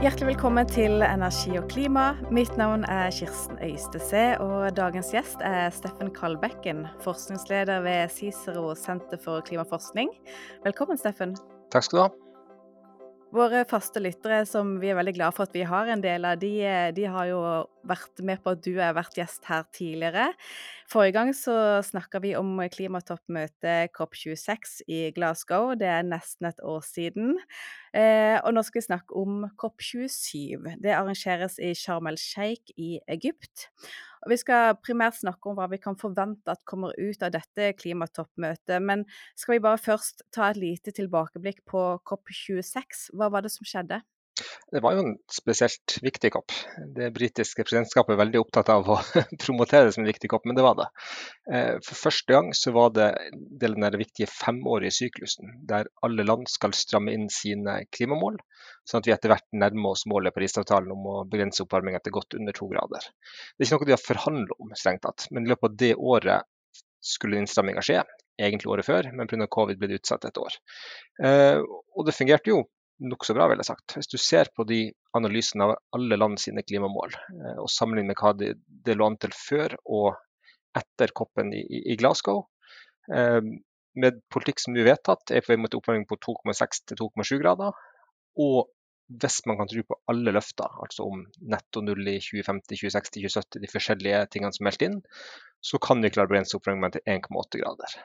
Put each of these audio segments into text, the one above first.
Hjertelig velkommen til Energi og klima. Mitt navn er Kirsten Øystese, og dagens gjest er Steffen Kalbekken, forskningsleder ved Cicero senter for klimaforskning. Velkommen, Steffen. Takk skal du ha. Våre faste lyttere, som vi er veldig glad for at vi har en del av, de, de har jo vært med på at du har vært gjest her tidligere. Forrige gang så snakka vi om klimatoppmøtet COP26 i Glasgow. Det er nesten et år siden. Eh, og nå skal vi snakke om COP27. Det arrangeres i Sharm el-Sheikh i Egypt. Vi skal primært snakke om hva vi kan forvente at kommer ut av dette klimatoppmøtet. Men skal vi bare først ta et lite tilbakeblikk på COP26? Hva var det som skjedde? Det var jo en spesielt viktig kopp. Det britiske presidentskapet er veldig opptatt av å promotere det som en viktig kopp, men det var det. Eh, for første gang så var det den viktige femårige syklusen, der alle land skal stramme inn sine klimamål, sånn at vi etter hvert nærmer oss målet Parisavtalen om å begrense oppvarminga til godt under to grader. Det er ikke noe de har forhandlet om, strengt tatt, men i løpet av det året skulle innstramminga skje, egentlig året før, men pga. covid ble det utsatt et år. Eh, og det fungerte jo nokså bra, vil jeg sagt. Hvis du ser på de analysene av alle land sine klimamål, eh, og sammenligner med hva det, det lå an til før og etter koppen i, i Glasgow, eh, med politikk som nå er vedtatt, er på vei mot oppvarming på 2,6 til 2,7 grader. Og hvis man kan tro på alle løfter, altså om netto null i 2050, 2060, 2070, de forskjellige tingene som er meldt inn, så kan vi klare å begrense oppvarmingen til 1,8 grader.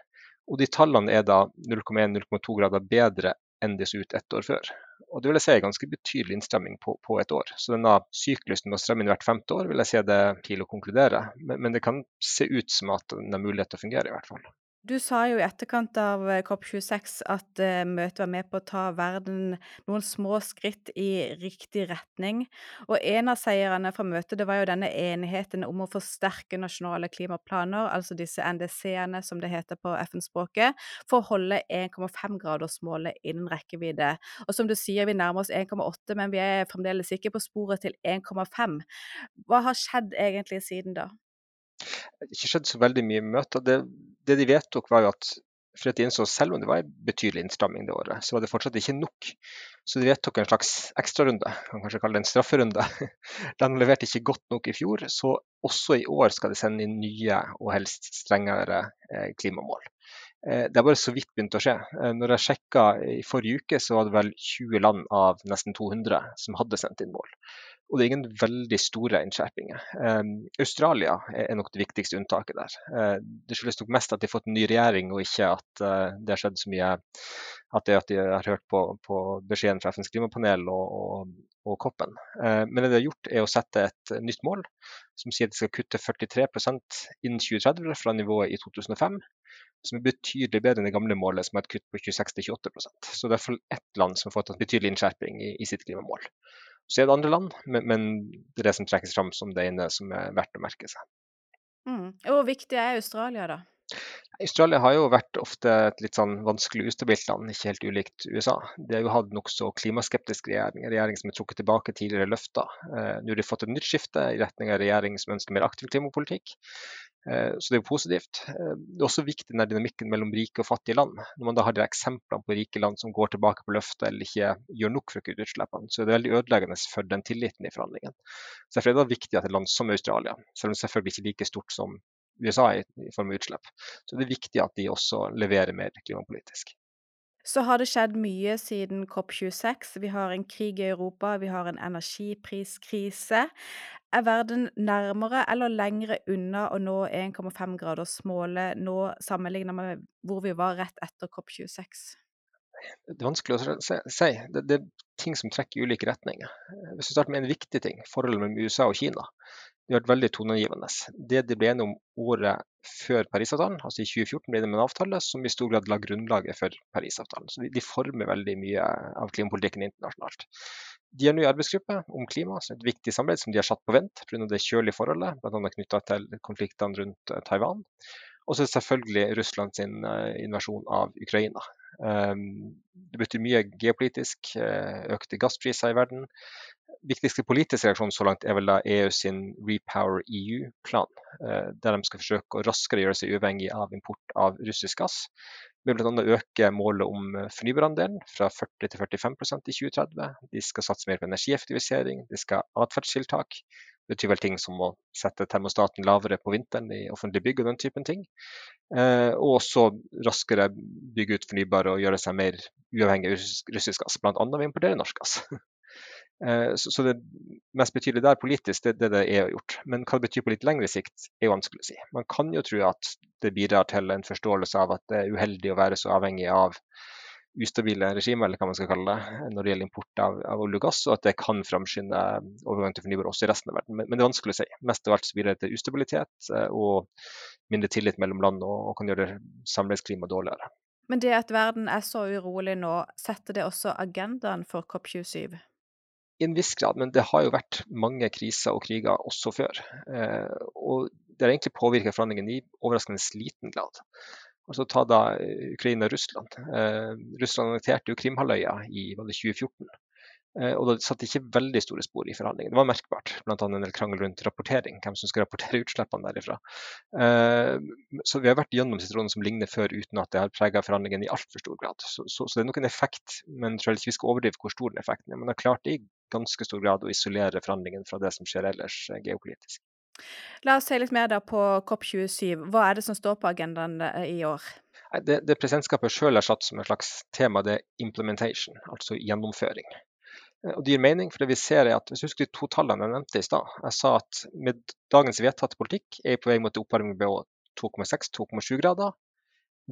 Og de tallene er da 0,1-0,2 grader bedre så ut ett år før. Og Det vil jeg si er ganske betydelig innstramming på, på, et år. Så denne syklusen med å stramme inn hvert femte år vil jeg si det er til å konkludere. Men, men, det kan se ut som at den har mulighet til å fungere, i hvert fall. Du sa jo i etterkant av eh, COP26 at uh, møtet var med på å ta verden noen små skritt i riktig retning. Og en av seierne fra møtet det var jo denne enigheten om å forsterke nasjonale klimaplaner, altså disse NDC-ene som det heter på FN-språket, for å holde 1,5-gradersmålet innen rekkevidde. Og som du sier, vi nærmer oss 1,8, men vi er fremdeles ikke på sporet til 1,5. Hva har skjedd egentlig siden da? Det har ikke skjedd så veldig mye møter. Det, det de vedtok, var jo at for at de innså selv om det var en betydelig innstramming det året, så var det fortsatt ikke nok. Så de vedtok en slags ekstrarunde, kan kanskje kalle det en strafferunde. Den leverte ikke godt nok i fjor, så også i år skal de sende inn nye og helst strengere eh, klimamål. Eh, det har bare så vidt begynt å skje. Eh, når jeg sjekka i forrige uke, så var det vel 20 land av nesten 200 som hadde sendt inn mål. Og det er ingen veldig store innskjerpinger. Um, Australia er nok det viktigste unntaket der. Uh, det skyldes nok mest at de har fått en ny regjering, og ikke at det har skjedd så mye at, det, at de har hørt på, på beskjeden fra FNs klimapanel og, og, og koppen. Men det de har gjort, er å sette et nytt mål som sier at de skal kutte 43% innen 2030 fra nivået i 2005 som er betydelig bedre enn det gamle målet, som er et kutt på 26-28% Så det er iallfall ett land som har fått en betydelig innskjerping i, i sitt klimamål. Så er det andre land, men, men, det er det som trekkes fram som det ene som er verdt å merke seg. Mm. Hvor viktig er Australia, da? Australia har jo vært ofte et litt sånn vanskelig ustabilt land, ikke helt ulikt USA. De har jo hatt nokså klimaskeptisk regjering, en regjering som har trukket tilbake tidligere løfter. Eh, nå har de fått et nytt skifte i retning av regjering som ønsker mer aktiv klimapolitikk. Eh, så det er jo positivt. Eh, det er også viktig den dynamikken mellom rike og fattige land. Når man da har de eksemplene på rike land som går tilbake på løftet eller ikke gjør nok for å kutte utslippene, så er det veldig ødeleggende for den tilliten i forhandlingene. Derfor er det viktig at et land som Australia, selv om det selvfølgelig ikke er like stort som USA i, i form av utslipp, så det er viktig at de også leverer mer klimapolitisk. Så har det skjedd mye siden COP26. Vi har en krig i Europa, vi har en energipriskrise. Er verden nærmere eller lengre unna å nå 1,5-gradersmålet nå sammenlignet med hvor vi var rett etter COP26? Det er vanskelig å si. Det, det, er ting som trekker i ulike retninger. Hvis vi starter med en viktig ting, forholdet mellom USA og Kina. Det har vært veldig toneangivende. Det de ble enige om året før Parisavtalen, altså i 2014 ble det med en avtale som i stor grad la grunnlaget for Parisavtalen. Så de, de former veldig mye av klimapolitikken internasjonalt. De er nå i arbeidsgruppe om klima, som er et viktig samarbeid som de har satt på vent pga. det kjølige forholdet, bl.a. knytta til konfliktene rundt eh, Taiwan. Og så selvfølgelig Russlands eh, invasjon av Ukraina. Ehm, det betyr mye geopolitisk, eh, økte gasspriser i verden. Viktigste politiske reaksjonen så langt er vel da EU sin Repower EU-plan, eh, der de skal forsøke å raskere gjøre seg uavhengig av import av russisk gass. med bl.a. øke målet om fornybarandelen fra 40 til 45% i 2030. De skal satse mer på energieffektivisering, de skal ha atferdstiltak. Det betyr vel ting som å sette termostaten lavere på vinteren i offentlige bygg og den typen ting. Eh, og også raskere bygge ut fornybar og gjøre seg mer uavhengig av russisk gass, bl.a. ved å importere norsk gass. Eh, så, det mest betydelige der politisk, det er det det har gjort. Men hva det betyr på litt lengre sikt, er vanskelig å si. Man kan jo tro at det bidrar til en forståelse av at det er uheldig å være så avhengig av ustabile regimer, eller hva man skal kalle det, når det gjelder import av, av olje og gass, og at det kan framskynde overgang til fornybar også i resten av verden. Men, men, det er vanskelig å si. Mest av alt så bidrar det til ustabilitet eh, og mindre tillit mellom land, og, og kan gjøre samfunnsklimaet dårligere. Men det at verden er så urolig nå, setter det også agendaen for COP27? I en viss grad, men det har jo vært mange kriser og kriger også før. Eh, og det har egentlig påvirket forhandlingene i overraskende liten grad. Altså Ta da Ukraina og Russland. Eh, Russland annekterte jo Krimhalvøya i 2014. Eh, og det satt ikke veldig store spor i forhandlingene. Det var merkbart, bl.a. en del krangel rundt rapportering, hvem som skal rapportere utslippene derifra. Eh, så vi har vært gjennom situasjoner som ligner før, uten at det har prega forhandlingene i altfor stor grad. Så, så, så, det er nok en effekt, men jeg tror ikke vi skal overdrive hvor stor den effekten er. Men det har klart i ganske stor grad å isolere forhandlingene fra det som skjer ellers eh, geopolitisk. La oss se litt mer på COP27. Hva er det som står på agendaen i år? Det, det presidentskapet sjøl har satt som et slags tema, det er implementation, altså gjennomføring. Og det gir mening, for det vi ser er at hvis du husker de to tallene jeg nevnte i stad. Jeg sa at med dagens vedtatte politikk er vi på vei mot oppvarming på 2,6-2,7 grader.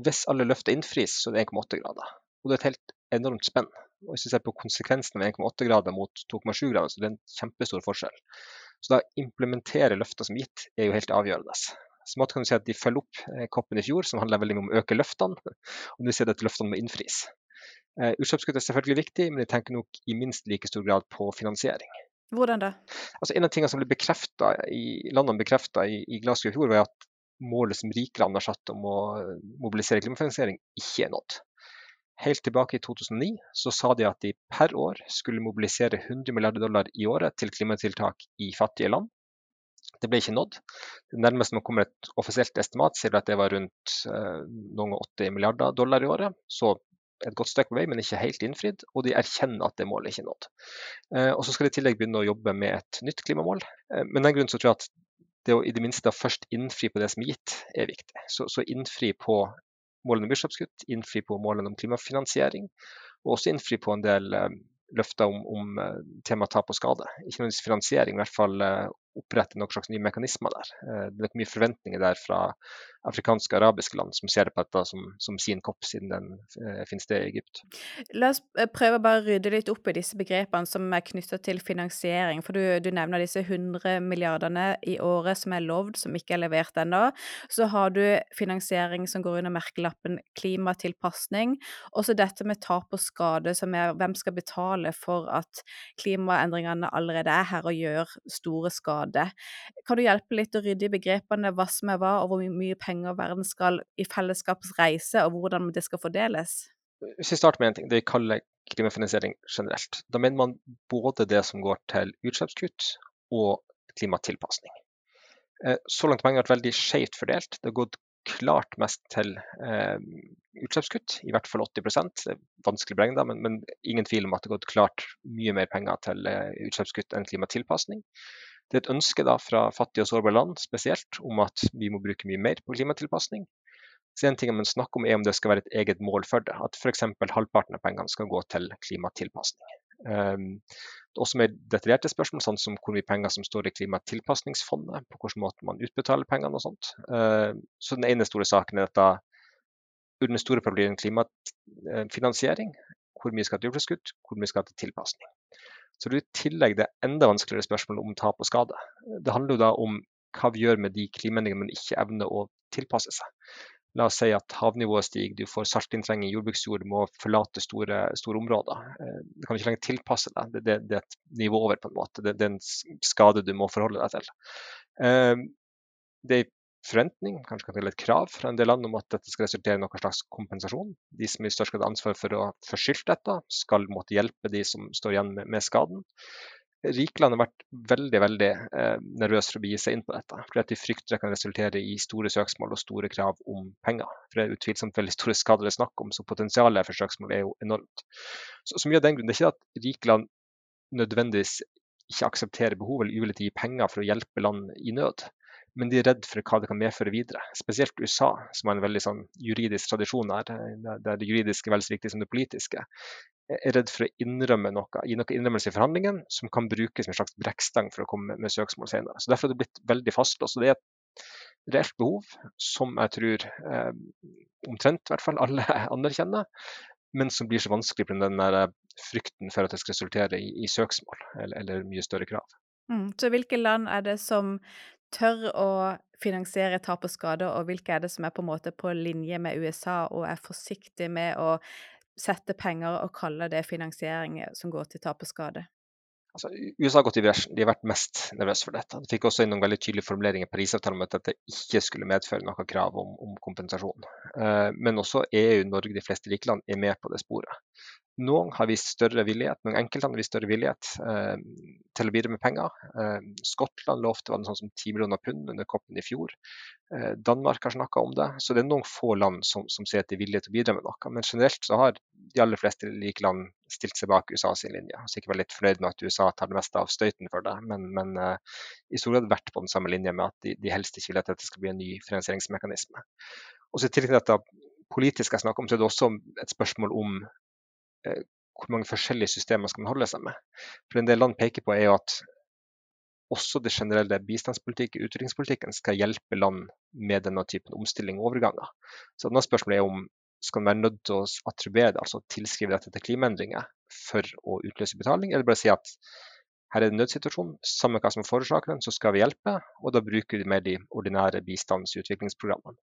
Hvis alle løfter innfris, så er det 1,8 grader. Og det er et helt enormt spenn. Og hvis vi ser på konsekvensen av 1,8 grader mot 2,7 grader, så det er en kjempestor forskjell. Så da implementere løfter som gitt er jo helt avgjørende. Så måte kan du si at De følger opp eh, koppen i fjor, som handler veldig mye om å øke løftene. Og nå ser de at løftene må innfris. Eh, utslippskutt er selvfølgelig viktig, men jeg tenker nok i minst like stor grad på finansiering. Hvordan da? Altså, en av tingene som ble i, landene bekrefta i, i Glasgow i fjor, var at målet som rike land har satt om å mobilisere klimafinansiering, ikke er nådd. Helt tilbake i 2009 så sa de at de per år skulle mobilisere 100 milliarder dollar i året til klimatiltak i fattige land. Det ble ikke nådd. Det nærmeste man kommer et offisielt estimat, sier at det var rundt eh, noen 80 milliarder dollar i året. Så et godt stykke på vei, men ikke helt innfridd. Og de erkjenner at det målet ikke er nådd. Eh, og så skal de i tillegg begynne å jobbe med et nytt klimamål. Eh, men den grunnen så tror jeg at det å i det minste først innfri på det som er gitt, er viktig. Så, så innfri på målene om utslippskutt, innfri på målene om klimafinansiering, og også innfri på en del eh, løfter om, om tema tap og skade. Ikke nødvendigvis finansiering, i hvert fall opprette noen slags nye mekanismer der. Det er mye forventninger der fra afrikanske og arabiske land som ser på dette som, som sin kopp, siden den eh, finnes det i Egypt. La oss prøve prøve å bare rydde litt opp i disse begrepene som er knytta til finansiering. For du, du, nevner disse 100 milliardene i året som er lovd, som ikke er levert ennå. Så har du finansiering som går under merkelappen klimatilpasning. Også dette med tap og skade, som er hvem skal betale for at klimaendringene allerede er her og gjør store skade. Kan du hjelpe litt å rydde i begrepene hva som er hva, og hvor mye penger verden skal i fellesskapets reise, og hvordan det skal fordeles? Hvis vi starter med en ting, det vi kaller klimafinansiering generelt. Da mener man både det som går til utslippskutt og klimatilpasning. Eh, så langt har pengene vært veldig skjevt fordelt. Det har gått klart mest til eh, utslippskutt, i hvert fall 80 Det er vanskelig å beregne, men, men, ingen tvil om at det har gått klart mye mer penger til eh, utslippskutt enn klimatilpasning. Det er et ønske da fra fattige og sårbare land spesielt om at vi må bruke mye mer på klimatilpasning. Så en ting man snakker om er om det skal være et eget mål for det. At f.eks. halvparten av pengene skal gå til klimatilpasning. Um, også mer detaljerte spørsmål, sånn som hvor mye penger som står i klimatilpasningsfondet, på hvilken måte man utbetaler pengene og sånt. Uh, så den ene store saken er dette den store problemet klimafinansiering. Hvor mye skal til utslippskutt, hvor mye skal til tilpasning. Så det er i tillegg det enda vanskeligere spørsmålet om tap og skade. Det handler jo da om hva vi gjør med de klimaendringene man ikke evner å tilpasse seg. La oss si at havnivået stiger, du får saltinntrenging i jordbruksjord, du må forlate store, store, områder. Eh, du kan ikke lenger tilpasse deg. Det, det, det, er et nivå over, på en måte. Det, det, er en skade du må forholde deg til. Eh, det er forventning, kanskje kan et krav fra en del land om at dette skal resultere i noen slags kompensasjon. De som i størst grad har ansvar for å få dette, skal måtte hjelpe de som står igjen med, med skaden. Rikland har vært veldig veldig eh, nervøse for å begi seg inn på dette. Fordi at de frykter det kan resultere i store søksmål og store krav om penger. For Det er utvilsomt veldig store skader det er snakk om, så potensialet for søksmål er jo enormt. Så, så mye av den grunn, Det er ikke at rikland nødvendigvis ikke aksepterer behovet eller uvillig til å gi penger for å hjelpe land i nød men de er redd for hva det kan medføre videre. Spesielt USA, som har en veldig sånn, juridisk tradisjon her, der det juridiske er vel så viktig som det politiske, er redd for å innrømme noe, gi noe innrømmelse i forhandlingen som kan brukes som en slags brekkstang for å komme med søksmål senere. Så Derfor er det blitt veldig fastlåst. Det er et reelt behov som jeg tror eh, omtrent hvert fall alle anerkjenner, men som blir så vanskelig pga. den der frykten for at det skal resultere i, i søksmål eller, eller, mye større krav. Mm. Så hvilke land er det som tør å finansiere tap og skade, og hvilke er det som er på en måte på linje med USA og er forsiktig med å sette penger og kalle det finansiering som går til tap og skade? Altså, USA har gått i bresjen. De har vært mest nervøse for dette. De fikk også inn noen veldig tydelige formuleringer i Parisavtalen om at dette ikke skulle medføre noe krav om, om kompensasjon. Eh, men også EU, Norge, de fleste rike land er med på det sporet. Noen har vist større villighet, noen enkeltland har vist større villighet eh, til å bidra med penger. Eh, Skottland lovte var det sånn som 10 millioner pund under koppen i fjor. Eh, Danmark har snakka om det. Så det er noen få land som, som sier at de er villige til å bidra med noe. Men generelt så har de aller fleste like land stilt seg bak USA sin linje. har sikkert vært litt fornøyd med at USA tar det meste av støyten for det, men, men uh, i stor grad vært på den samme linje med at de, de helst ikke vil at dette skal bli en ny finansieringsmekanisme. Og så I tillegg til dette politisk jeg snakker om, så er det også et spørsmål om Eh, hvor mange forskjellige systemer skal man holde seg med. For En del land peker på er jo at også det generelle bistandspolitikken, utviklingspolitikken, skal hjelpe land med denne typen omstilling og overganger. Så et spørsmål er om skal man være nødt til å attribuere det, altså tilskrive dette til klimaendringer for å utløse betaling, eller bare si at her er det en nødsituasjon, samme hva som forårsaker den, så skal vi hjelpe, og da bruker vi mer de ordinære bistands- og utviklingsprogrammene.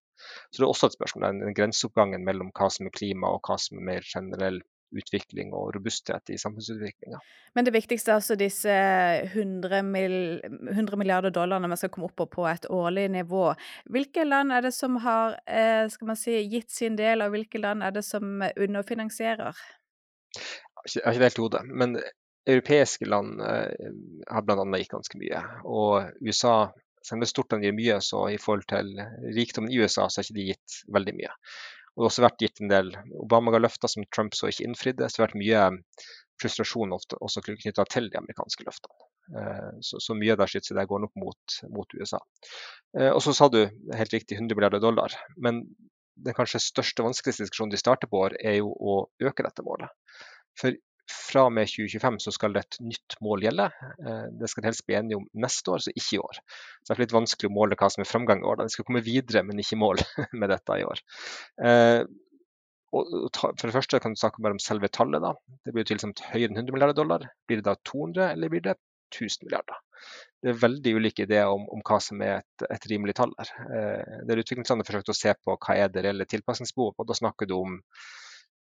Så det er også et spørsmål, den grenseoppgangen mellom hva som er klima og hva som er mer generell utvikling og robusthet i samfunnsutviklinga. Men det viktigste er altså disse 100, mil, 100 milliarder dollarene vi skal komme opp på et årlig nivå. Hvilke land er det som har eh, si, gitt sin del, og hvilke land er det som underfinansierer? Jeg har ikke helt hodet, men europeiske land eh, har bl.a. gitt ganske mye. Og USA selv om det er stort og gir mye, så i forhold til rikdommen i USA, så har ikke de gitt veldig mye. Og det har også vært gitt en del Obama ga løfter som Trump så ikke innfridde. Så det har vært mye frustrasjon ofte også knytta til de amerikanske løftene. Eh, så, så mye av skytset der går nok mot, mot USA. Eh, og så sa du helt riktig 100 milliarder dollar. Men den kanskje største vanskeligste diskusjonen de starter på er jo å øke dette målet. For fra og med 2025 så skal et nytt mål gjelde. Eh, det skal helst bli enige om neste år, så ikke i år. Så det er litt vanskelig å måle hva som er framgang i år. Vi skal komme videre, men ikke i mål med dette i år. Og for det første kan du snakke bare om selve tallet. da. Det blir tilsomt høyere enn 100 milliarder dollar. Blir det da 200, eller blir det 1000 milliarder? Det er veldig ulike ideer om, om hva som er et, et rimelig tall her. Eh, det er Utviklingslandet har forsøkt å se på hva er det reelle tilpasningsbehovet. og Da snakker du om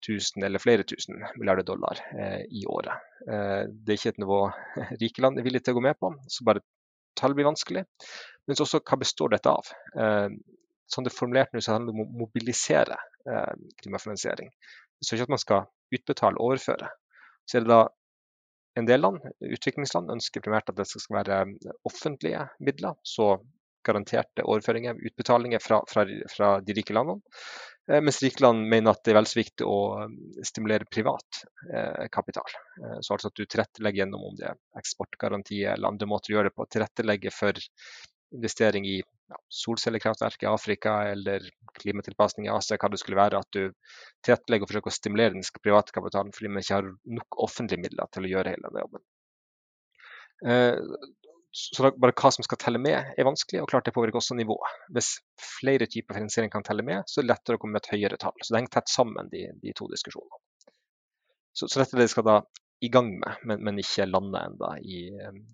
1000 eller flere tusen milliarder dollar eh, i året. Eh, det er ikke et nivå rike land er villige til å gå med på, så bare tall blir vanskelig. Men også hva består dette av? Eh, sånn det er formulert nå, så handler det om å mobilisere eh, klimafinansiering. Så ikke at man skal utbetale og overføre. Så er det da en del land, utviklingsland, ønsker primært at det skal være offentlige midler. Så garanterte overføringer, utbetalinger fra, fra, fra de rike landene. Eh, mens Rikland mener at det er vel så viktig å um, stimulere privat eh, kapital. Eh, så altså at du tilrettelegger gjennom om det er eksportgarantier eller andre måter å gjøre det på. Tilrettelegge for investering i ja, solcellekraftverk i Afrika eller klimatilpasning i Asia, hva det skulle være. At du tilrettelegger og forsøker å stimulere den private kapitalen fordi man ikke har nok offentlige midler til å gjøre hele den jobben. Så bare hva som skal telle med, er vanskelig, og klart det påvirker også nivået. Hvis flere typer finansiering kan telle med, så er det lettere å komme med et høyere tall. Så det henger tett sammen, de, de to diskusjonene. Så, så, dette er det vi skal da i gang med, men, men ikke lande enda i,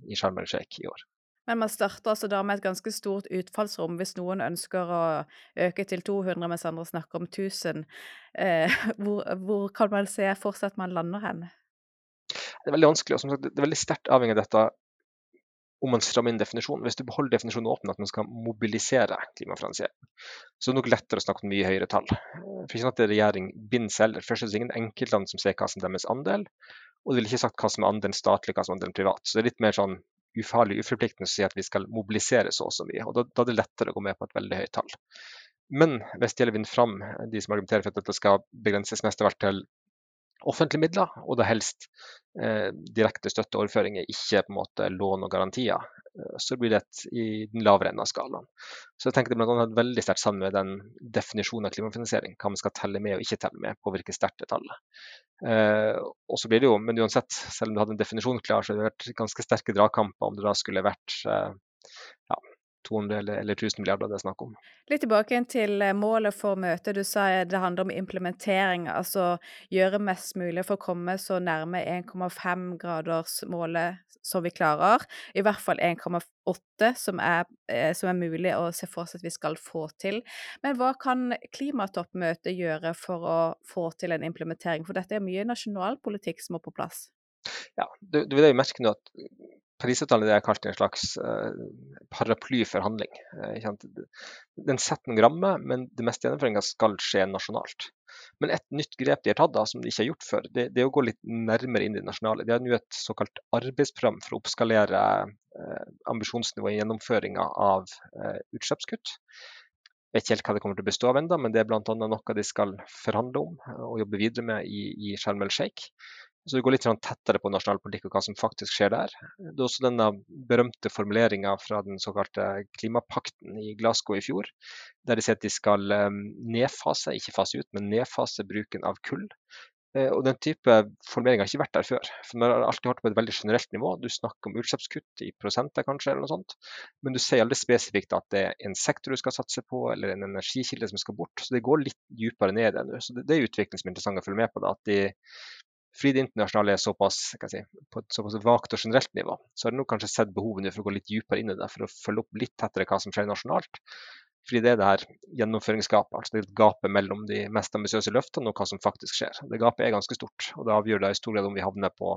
i Sharm el Sheikh i år. Men man starter altså da med et ganske stort utfallsrom hvis noen ønsker å øke til 200, mens andre snakker om 1000. Eh, hvor, hvor, kan man se fortsatt man lander hen? Det er veldig vanskelig. og som sagt, Det er veldig sterkt avhengig av dette om man strammer inn definisjonen. Hvis du beholder definisjonen åpen, at man skal mobilisere klimafinansiering, så er det nok lettere å snakke om mye høyere tall. For ikke sånn at regjering binder seg heller. Først er det ingen enkeltland som ser hva som er deres andel. Og det ville ikke sagt hva som er andelen statlig, hva som er andelen privat. Så det er litt mer sånn ufarlig uforpliktende å si at vi skal mobilisere så og så mye. og da, da, er det lettere å gå med på et veldig høyt tall. Men hvis det gjelder vinner fram de som argumenterer for at dette skal begrenses mest av alt til offentlige midler, og da helst eh, direkte støtteoverføringer, ikke på en måte lån og garantier, eh, så blir det et, i den lavere enden av skalaen. Så jeg tenker det annet veldig sterkt sammen med den definisjonen av klimafinansiering, hva man skal telle med og ikke telle med, påvirker sterkt det tallet. Eh, og så blir det jo, Men uansett, selv om du hadde en definisjon klar, så har det vært ganske sterke dragkamper om det da skulle vært eh, ja, 200 eller, eller 1000 milliarder det er snakk om. Litt tilbake til eh, målet for møtet. Du sa det handler om implementering. Altså gjøre mest mulig for å komme så nærme 1,5-gradersmålet som vi klarer. I hvert fall 1,8 som, eh, som, er mulig å se for seg at vi skal få til. Men hva kan klimatoppmøtet gjøre for å få til en implementering? For dette er mye nasjonalpolitikk som må på plass. Ja, du, du vil jo merke nå at Parisavtalen er kalt en slags uh, paraplyforhandling. Uh, den setter noen rammer, men det meste gjennomføringa skal skje nasjonalt. Men et nytt grep de har tatt da, som de ikke har gjort før, det, det er å gå litt nærmere inn i det nasjonale. De har nå et såkalt arbeidsprogram for å oppskalere eh, ambisjonsnivået i gjennomføringa av utslippskutt. Jeg vet ikke helt hva det kommer til å bestå av enda, men det er bl.a. noe de skal forhandle om og jobbe videre med i, i Sharm el Sheikh. Så vi går litt tettere på nasjonal politikk og hva som faktisk skjer der. Det er også denne berømte formuleringa fra den såkalte klimapakten i Glasgow i fjor, der de sier at de skal eh, nedfase, ikke fase ut, men nedfase bruken av kull. Eh, og Den type formulering har ikke vært der før. For Man har alltid hørt på et veldig generelt nivå. Du snakker om utslippskutt i prosenter, kanskje, eller noe sånt. men du sier aldri spesifikt at det er en sektor du skal satse på, eller en energikilde som skal bort. Så Det går litt dypere ned i det nå. Så Det, det er utvikling som er interessant å følge med på. Da, at de fordi det internasjonale er såpass, si, på et såpass vagt og generelt nivå, så har jeg nå kanskje sett behovet for å gå litt dypere inn i det, for å følge opp litt tettere hva som skjer nasjonalt. Fordi det er det her gjennomføringsgapet, altså det gapet mellom de mest ambisiøse løftene og hva som faktisk skjer. Det gapet er ganske stort, og det avgjør da i stor grad om vi havner på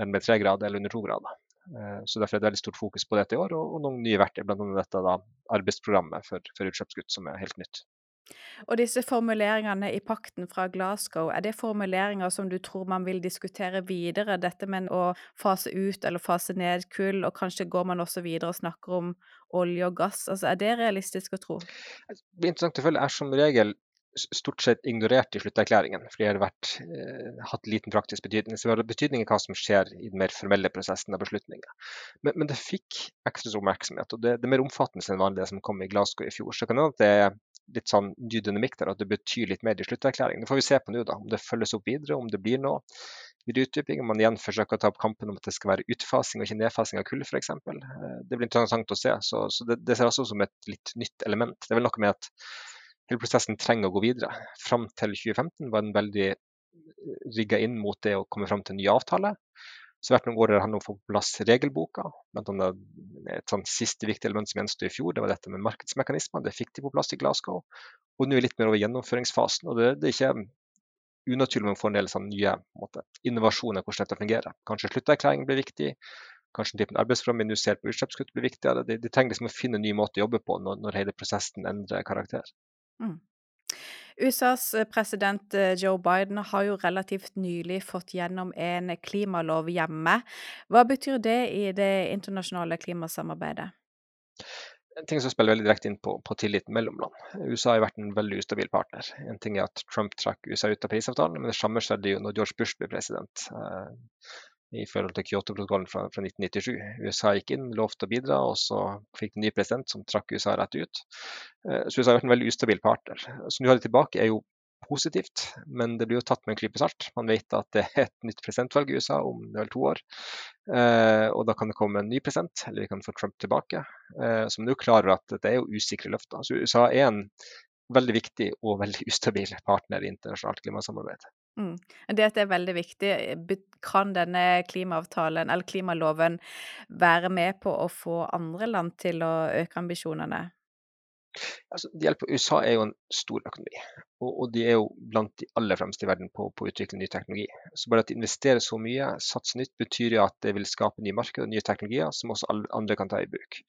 nærmere tre grader eller under to grader. Eh, så Derfor er det veldig stort fokus på dette i år, og noen nye verktøy, bl.a. dette da, arbeidsprogrammet for, for utslippskutt, som er helt nytt. Og disse formuleringene i pakten fra Glasgow, er det formuleringer som du tror man vil diskutere videre, dette med å fase ut eller fase ned kull, og kanskje går man også videre og snakker om olje og gass? Altså, er det realistisk å tro? Det blir interessant å følge. Er som regel stort sett ignorert i slutterklæringen, fordi det har vært, eh, hatt liten praktisk betydning. Så det har betydning i hva som skjer i den mer formelle prosessen av beslutninger. Men, men, det fikk ekstra oppmerksomhet, og det, det, er mer omfattende enn vanlig det som kom i Glasgow i fjor. Så kan det at det er litt sånn ny dynamikk der, at det betyr litt mer i slutterklæringen. Det får vi se på nå, da, om det følges opp videre, om det blir noe videre utdyping. Om man igjen forsøker å ta opp kampen om at det skal være utfasing og ikke nedfasing av kull, f.eks. Eh, det blir interessant å se. Så, så det, det, ser også ut som et litt nytt element. Det er vel noe med at hele prosessen trenger å gå videre. Fram til 2015 var den veldig rigga inn mot det å komme fram til en ny avtale. Så hvert år har det handlet om å få på plass regelboka. Blant annet et sånn siste viktig element som gjensto i fjor, det var dette med markedsmekanismer. Det fikk de på plass i Glasgow. Og nå er vi litt mer over gjennomføringsfasen. og Det, det er ikke unaturlig om man får en del sånn nye måte, innovasjoner hvordan dette fungerer. Kanskje slutterklæring blir viktig. Kanskje typen arbeidsprogram vi nå ser på utslippskutt blir viktigere. De, de trenger liksom å finne en ny måte å jobbe på når, når hele prosessen endrer karakter. Mm. USAs eh, president eh, Joe Biden har jo relativt nylig fått gjennom en klimalov hjemme. Hva betyr det i det internasjonale klimasamarbeidet? En ting som spiller veldig direkte inn på, på tilliten mellom land. USA har vært en veldig ustabil partner. En ting er at Trump trakk USA ut av Parisavtalen, men det samme skjedde jo når George Bush ble president. Eh, i forhold til Kyoto-protokollen fra, fra, 1997. USA gikk inn, lovte å bidra, og så fikk en ny president som trakk USA rett ut. Eh, så USA har vært en veldig ustabil partner. Så nå har de tilbake er jo positivt, men det blir jo tatt med en klype salt. Man vet at det er et nytt presidentvalg i USA om er vel to år. Eh, og da kan det komme en ny president, eller vi kan få Trump tilbake. Eh, som nå klarer at det er jo usikre løfter. Så USA er en veldig viktig og veldig ustabil partner i internasjonalt klimasamarbeid. Mm. Det er veldig viktig, kan denne klimaavtalen, eller klimaloven, være med på å få andre land til å øke ambisjonene? Altså, det hjelper. USA er jo en stor økonomi, og, og de er jo blant de aller fremste i verden på, på å utvikle ny teknologi. Så bare at de investerer så mye, satser nytt, betyr jo at det vil skape nye markeder og nye teknologier som også alle andre kan ta i bruk.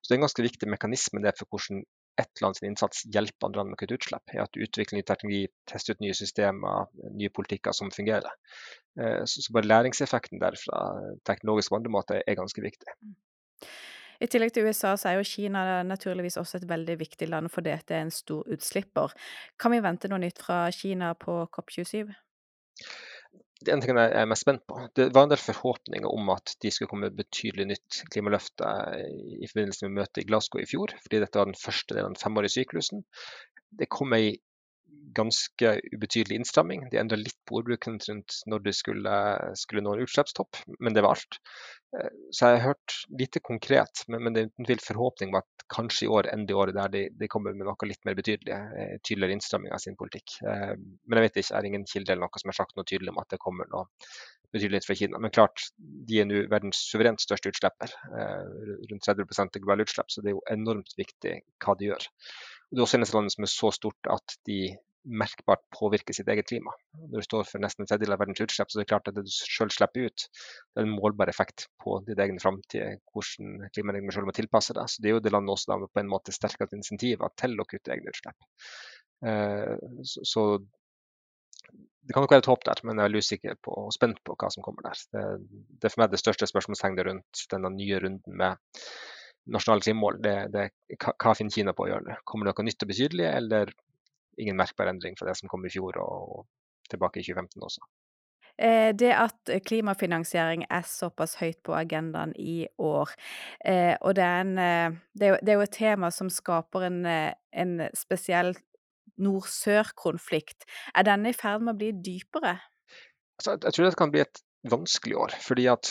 Så Det er en ganske viktig mekanisme det for hvordan ett land sin innsats hjelper andre land med å kutte utslipp, er at du utvikler ny teknologi, tester ut nye systemer, nye politikker som fungerer. Eh, så bare læringseffekten derfra, teknologisk måter, er ganske viktig. I tillegg til USA så er jo Kina naturligvis også et veldig viktig land fordi det er en stor utslipper. Kan vi vente noe nytt fra Kina på COP27? Det ene jeg er mest spent på. Det var en del forhåpninger om at de skulle komme med betydelig nytt klimaløfte i forbindelse med møtet i Glasgow i fjor, fordi dette var den første delen av den femårige syklusen. Det kom ei ganske ubetydelig innstramming. De endra litt på ordbruken rundt når de skulle, skulle, nå en utslippstopp, men det var alt. Eh, så jeg har hørt lite konkret, men, men det er uten tvil forhåpning om at kanskje i år endelig året der de, de, kommer med noe litt mer betydelig, eh, tydeligere innstramming av sin politikk. Eh, men jeg vet ikke, er ingen kilde eller noe som har sagt noe tydelig om at det kommer noe betydelig fra Kina. Men klart, de er nå verdens suverent største utslipper, rundt 30% av globale utslipp, så det er jo enormt viktig hva de gjør. Det er også eneste landet som er så stort at de merkbart påvirke sitt eget klima. Når du står for nesten en tredjedel av verdens utslipp, så er det klart at det du selv slipper ut, det er en målbar effekt på din egen framtid, hvordan klimaendringene selv må tilpasse deg. Så det er jo det landet også da på en måte sterkest insentiver til å kutte egne utslipp. Så, så, det kan nok være et håp der, men jeg er veldig usikker på, og spent på hva som kommer der. Det, det er for meg det største spørsmålstegnet rundt denne nye runden med nasjonale klimamål. Det, det, hva finner Kina på å gjøre? Kommer det noe nytt og betydelig, eller ingen merkbar endring fra det som kom i fjor og tilbake i 2015 også. Eh, det at klimafinansiering er såpass høyt på agendaen i år, eh, og det er, en, eh, det er jo et tema som skaper en, en spesiell nord-sør-konflikt. Er denne i ferd med å bli dypere? Altså, jeg tror det kan bli et vanskelig år. fordi at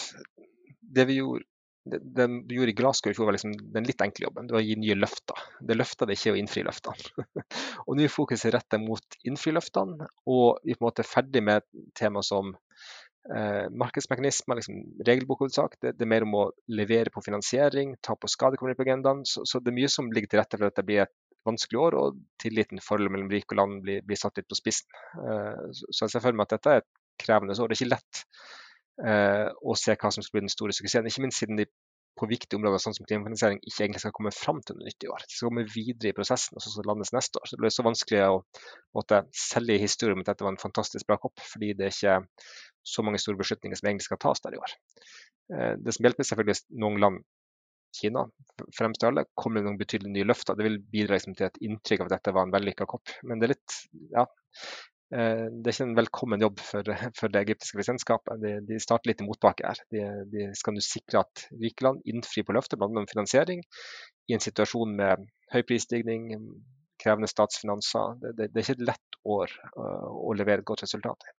det vi gjorde det du gjorde i Glasgow i fjor, var liksom den litt enkle jobben. Det var å gi nye løfter. Det løfta det ikke å innfri løftene. og nå er fokuset rettet mot innfri løftene, og vi er på en måte ferdig med tema som eh, markedsmekanismer, liksom regelbokhovedsak. Det, det, er mer om å levere på finansiering, ta på skade kommer på agendaen. Så, så, det er mye som ligger til rette for at det blir et vanskelig år, og tilliten forholdet mellom rike og land blir, blir satt litt på spissen. Eh, så, jeg ser for meg at dette er et krevende år. Det er ikke lett og se hva som skal bli den store suksessen. Ikke minst siden de på viktige områder sånn som klimafinansiering ikke egentlig skal komme fram til noe nytt i år. De skal komme videre i prosessen og så skal landes neste år. Så Det ble så vanskelig å måtte, selge historien om at dette var en fantastisk bra kopp, fordi det er ikke så mange store beslutninger som egentlig skal tas der i år. Eh, det som hjelper, selvfølgelig noen land Kina fremst alle, kommer det noen betydelige nye løfter. Det vil bidra liksom, til et inntrykk av at dette var en vellykka kopp. Men det er litt ja, Eh, det er ikke en velkommen jobb for, for det egyptiske presidentskapet. De, de, starter litt i motbakke her. De, de skal nå sikre at rike land innfrir på løftet, bl.a. om finansiering, i en situasjon med høy prisstigning, krevende statsfinanser. Det, det, det, er ikke et lett år uh, å levere et godt resultat i.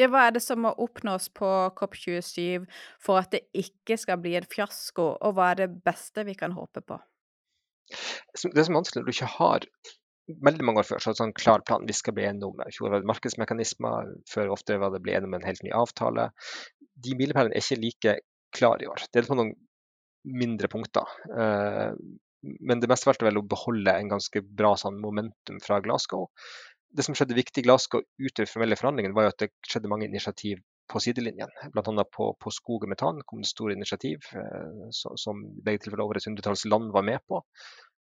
Ja, hva er det som må oppnås på COP27 for at det ikke skal bli en fiasko, og hva er det beste vi kan håpe på? Det som er vanskelig når du ikke har veldig mange år før så hadde sånn klar plan. Vi skal bli enige om det markedsmekanismer, før ofte var det bli enige om en helt ny avtale. De milepælene er ikke like klare i år. Det er på noen mindre punkter. Eh, men det meste valgte vel å beholde en ganske bra sånn, momentum fra Glasgow. Det som skjedde viktig i Glasgow utover formelle forhandlinger, var jo at det skjedde mange initiativ på sidelinjen. Bl.a. På, på skog og metan kom det store initiativ eh, som begge tilfeller over et hundretalls land var med på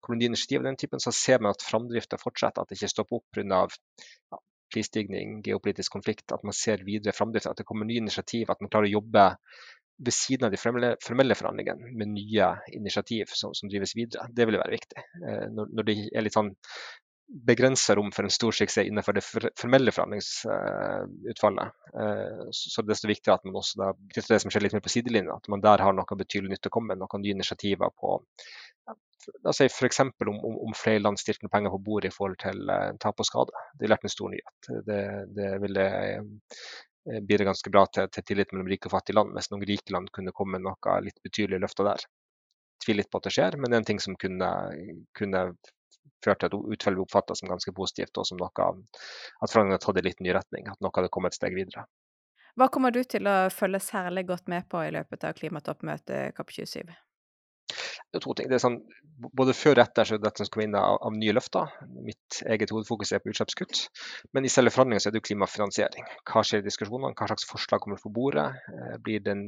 koloniinitiativ og den typen, så ser man at framdrifta fortsetter, at det ikke stopper opp pga. Ja, prisstigning, geopolitisk konflikt. At man ser videre framdrift, at det kommer nye initiativ, at man klarer å jobbe ved siden av de formelle, formelle forhandlingene med nye initiativ som, som, drives videre. Det vil være viktig. Eh, når, når, det er litt sånn begrensa rom for en stor suksess innenfor det formelle forhandlingsutfallet, uh, så det er desto viktigere at man også da, det som skjer litt mer på sidelinjen, at man der har noe betydelig nytt å komme med, noen nye initiativer på Si f.eks. Om, om, om flere land stilte penger på bordet i forhold til uh, tap og skade. Det ville vært en stor nyhet. Det, det ville uh, bidra ganske bra til, til, tillit mellom rike og fattige land, hvis noen rike land kunne komme med noe litt betydelig løfter der. Tviler litt på at det skjer, men det er en ting som kunne, kunne ført til at utfallet ble oppfatta som ganske positivt, og som noe at forhandlingene hadde tatt litt ny retning. At noe hadde kommet et steg videre. Hva kommer du til å følge særlig godt med på i løpet av klimatoppmøtet COP27? Det er to ting. Det er sånn, både før og etter så er det dette som kommer inn av, av, nye løfter. Mitt eget hovedfokus er på utslippskutt. Men i selve forhandlingene er det jo klimafinansiering. Hva skjer i diskusjonene? Hva slags forslag kommer på bordet? Eh, blir det en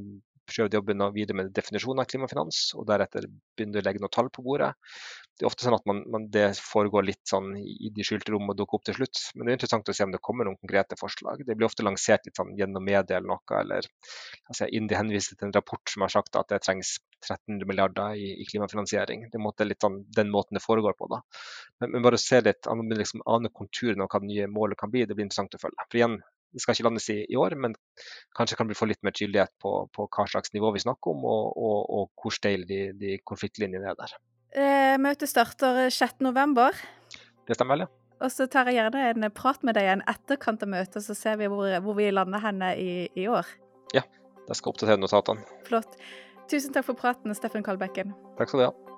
prøvd jobbe videre med definisjonen av klimafinans, og deretter begynne å legge noen tall på bordet. Det er ofte sånn at man, man, det foregår litt sånn i de skjulte rom og dukker opp til slutt. Men det er interessant å se om det kommer noen konkrete forslag. Det blir ofte lansert litt sånn gjennom media eller noe, eller altså, INDI henviser til en rapport som har sagt at det trengs 1300 milliarder i, i klimafinansiering. Det er litt sånn den måten det foregår på. da. Men, men bare se litt, liksom, ane konturene av hva det nye målet kan bli, det blir interessant å følge. For igjen, det skal ikke landes i, i, år, men kanskje kan vi få litt mer tydelighet på, på hva slags nivå vi snakker om, og, og, og hvor steile de, de, konfliktlinjene er der. Eh, møtet starter 6.11. Det stemmer vel, ja. Og så tar jeg gjerne en prat med deg en etterkant av møtet, så ser vi hvor, hvor vi lander henne i, i, år. Ja, jeg skal oppdatere notatene. Flott. Tusen takk for praten, Steffen Kalbekken. Takk skal du ha.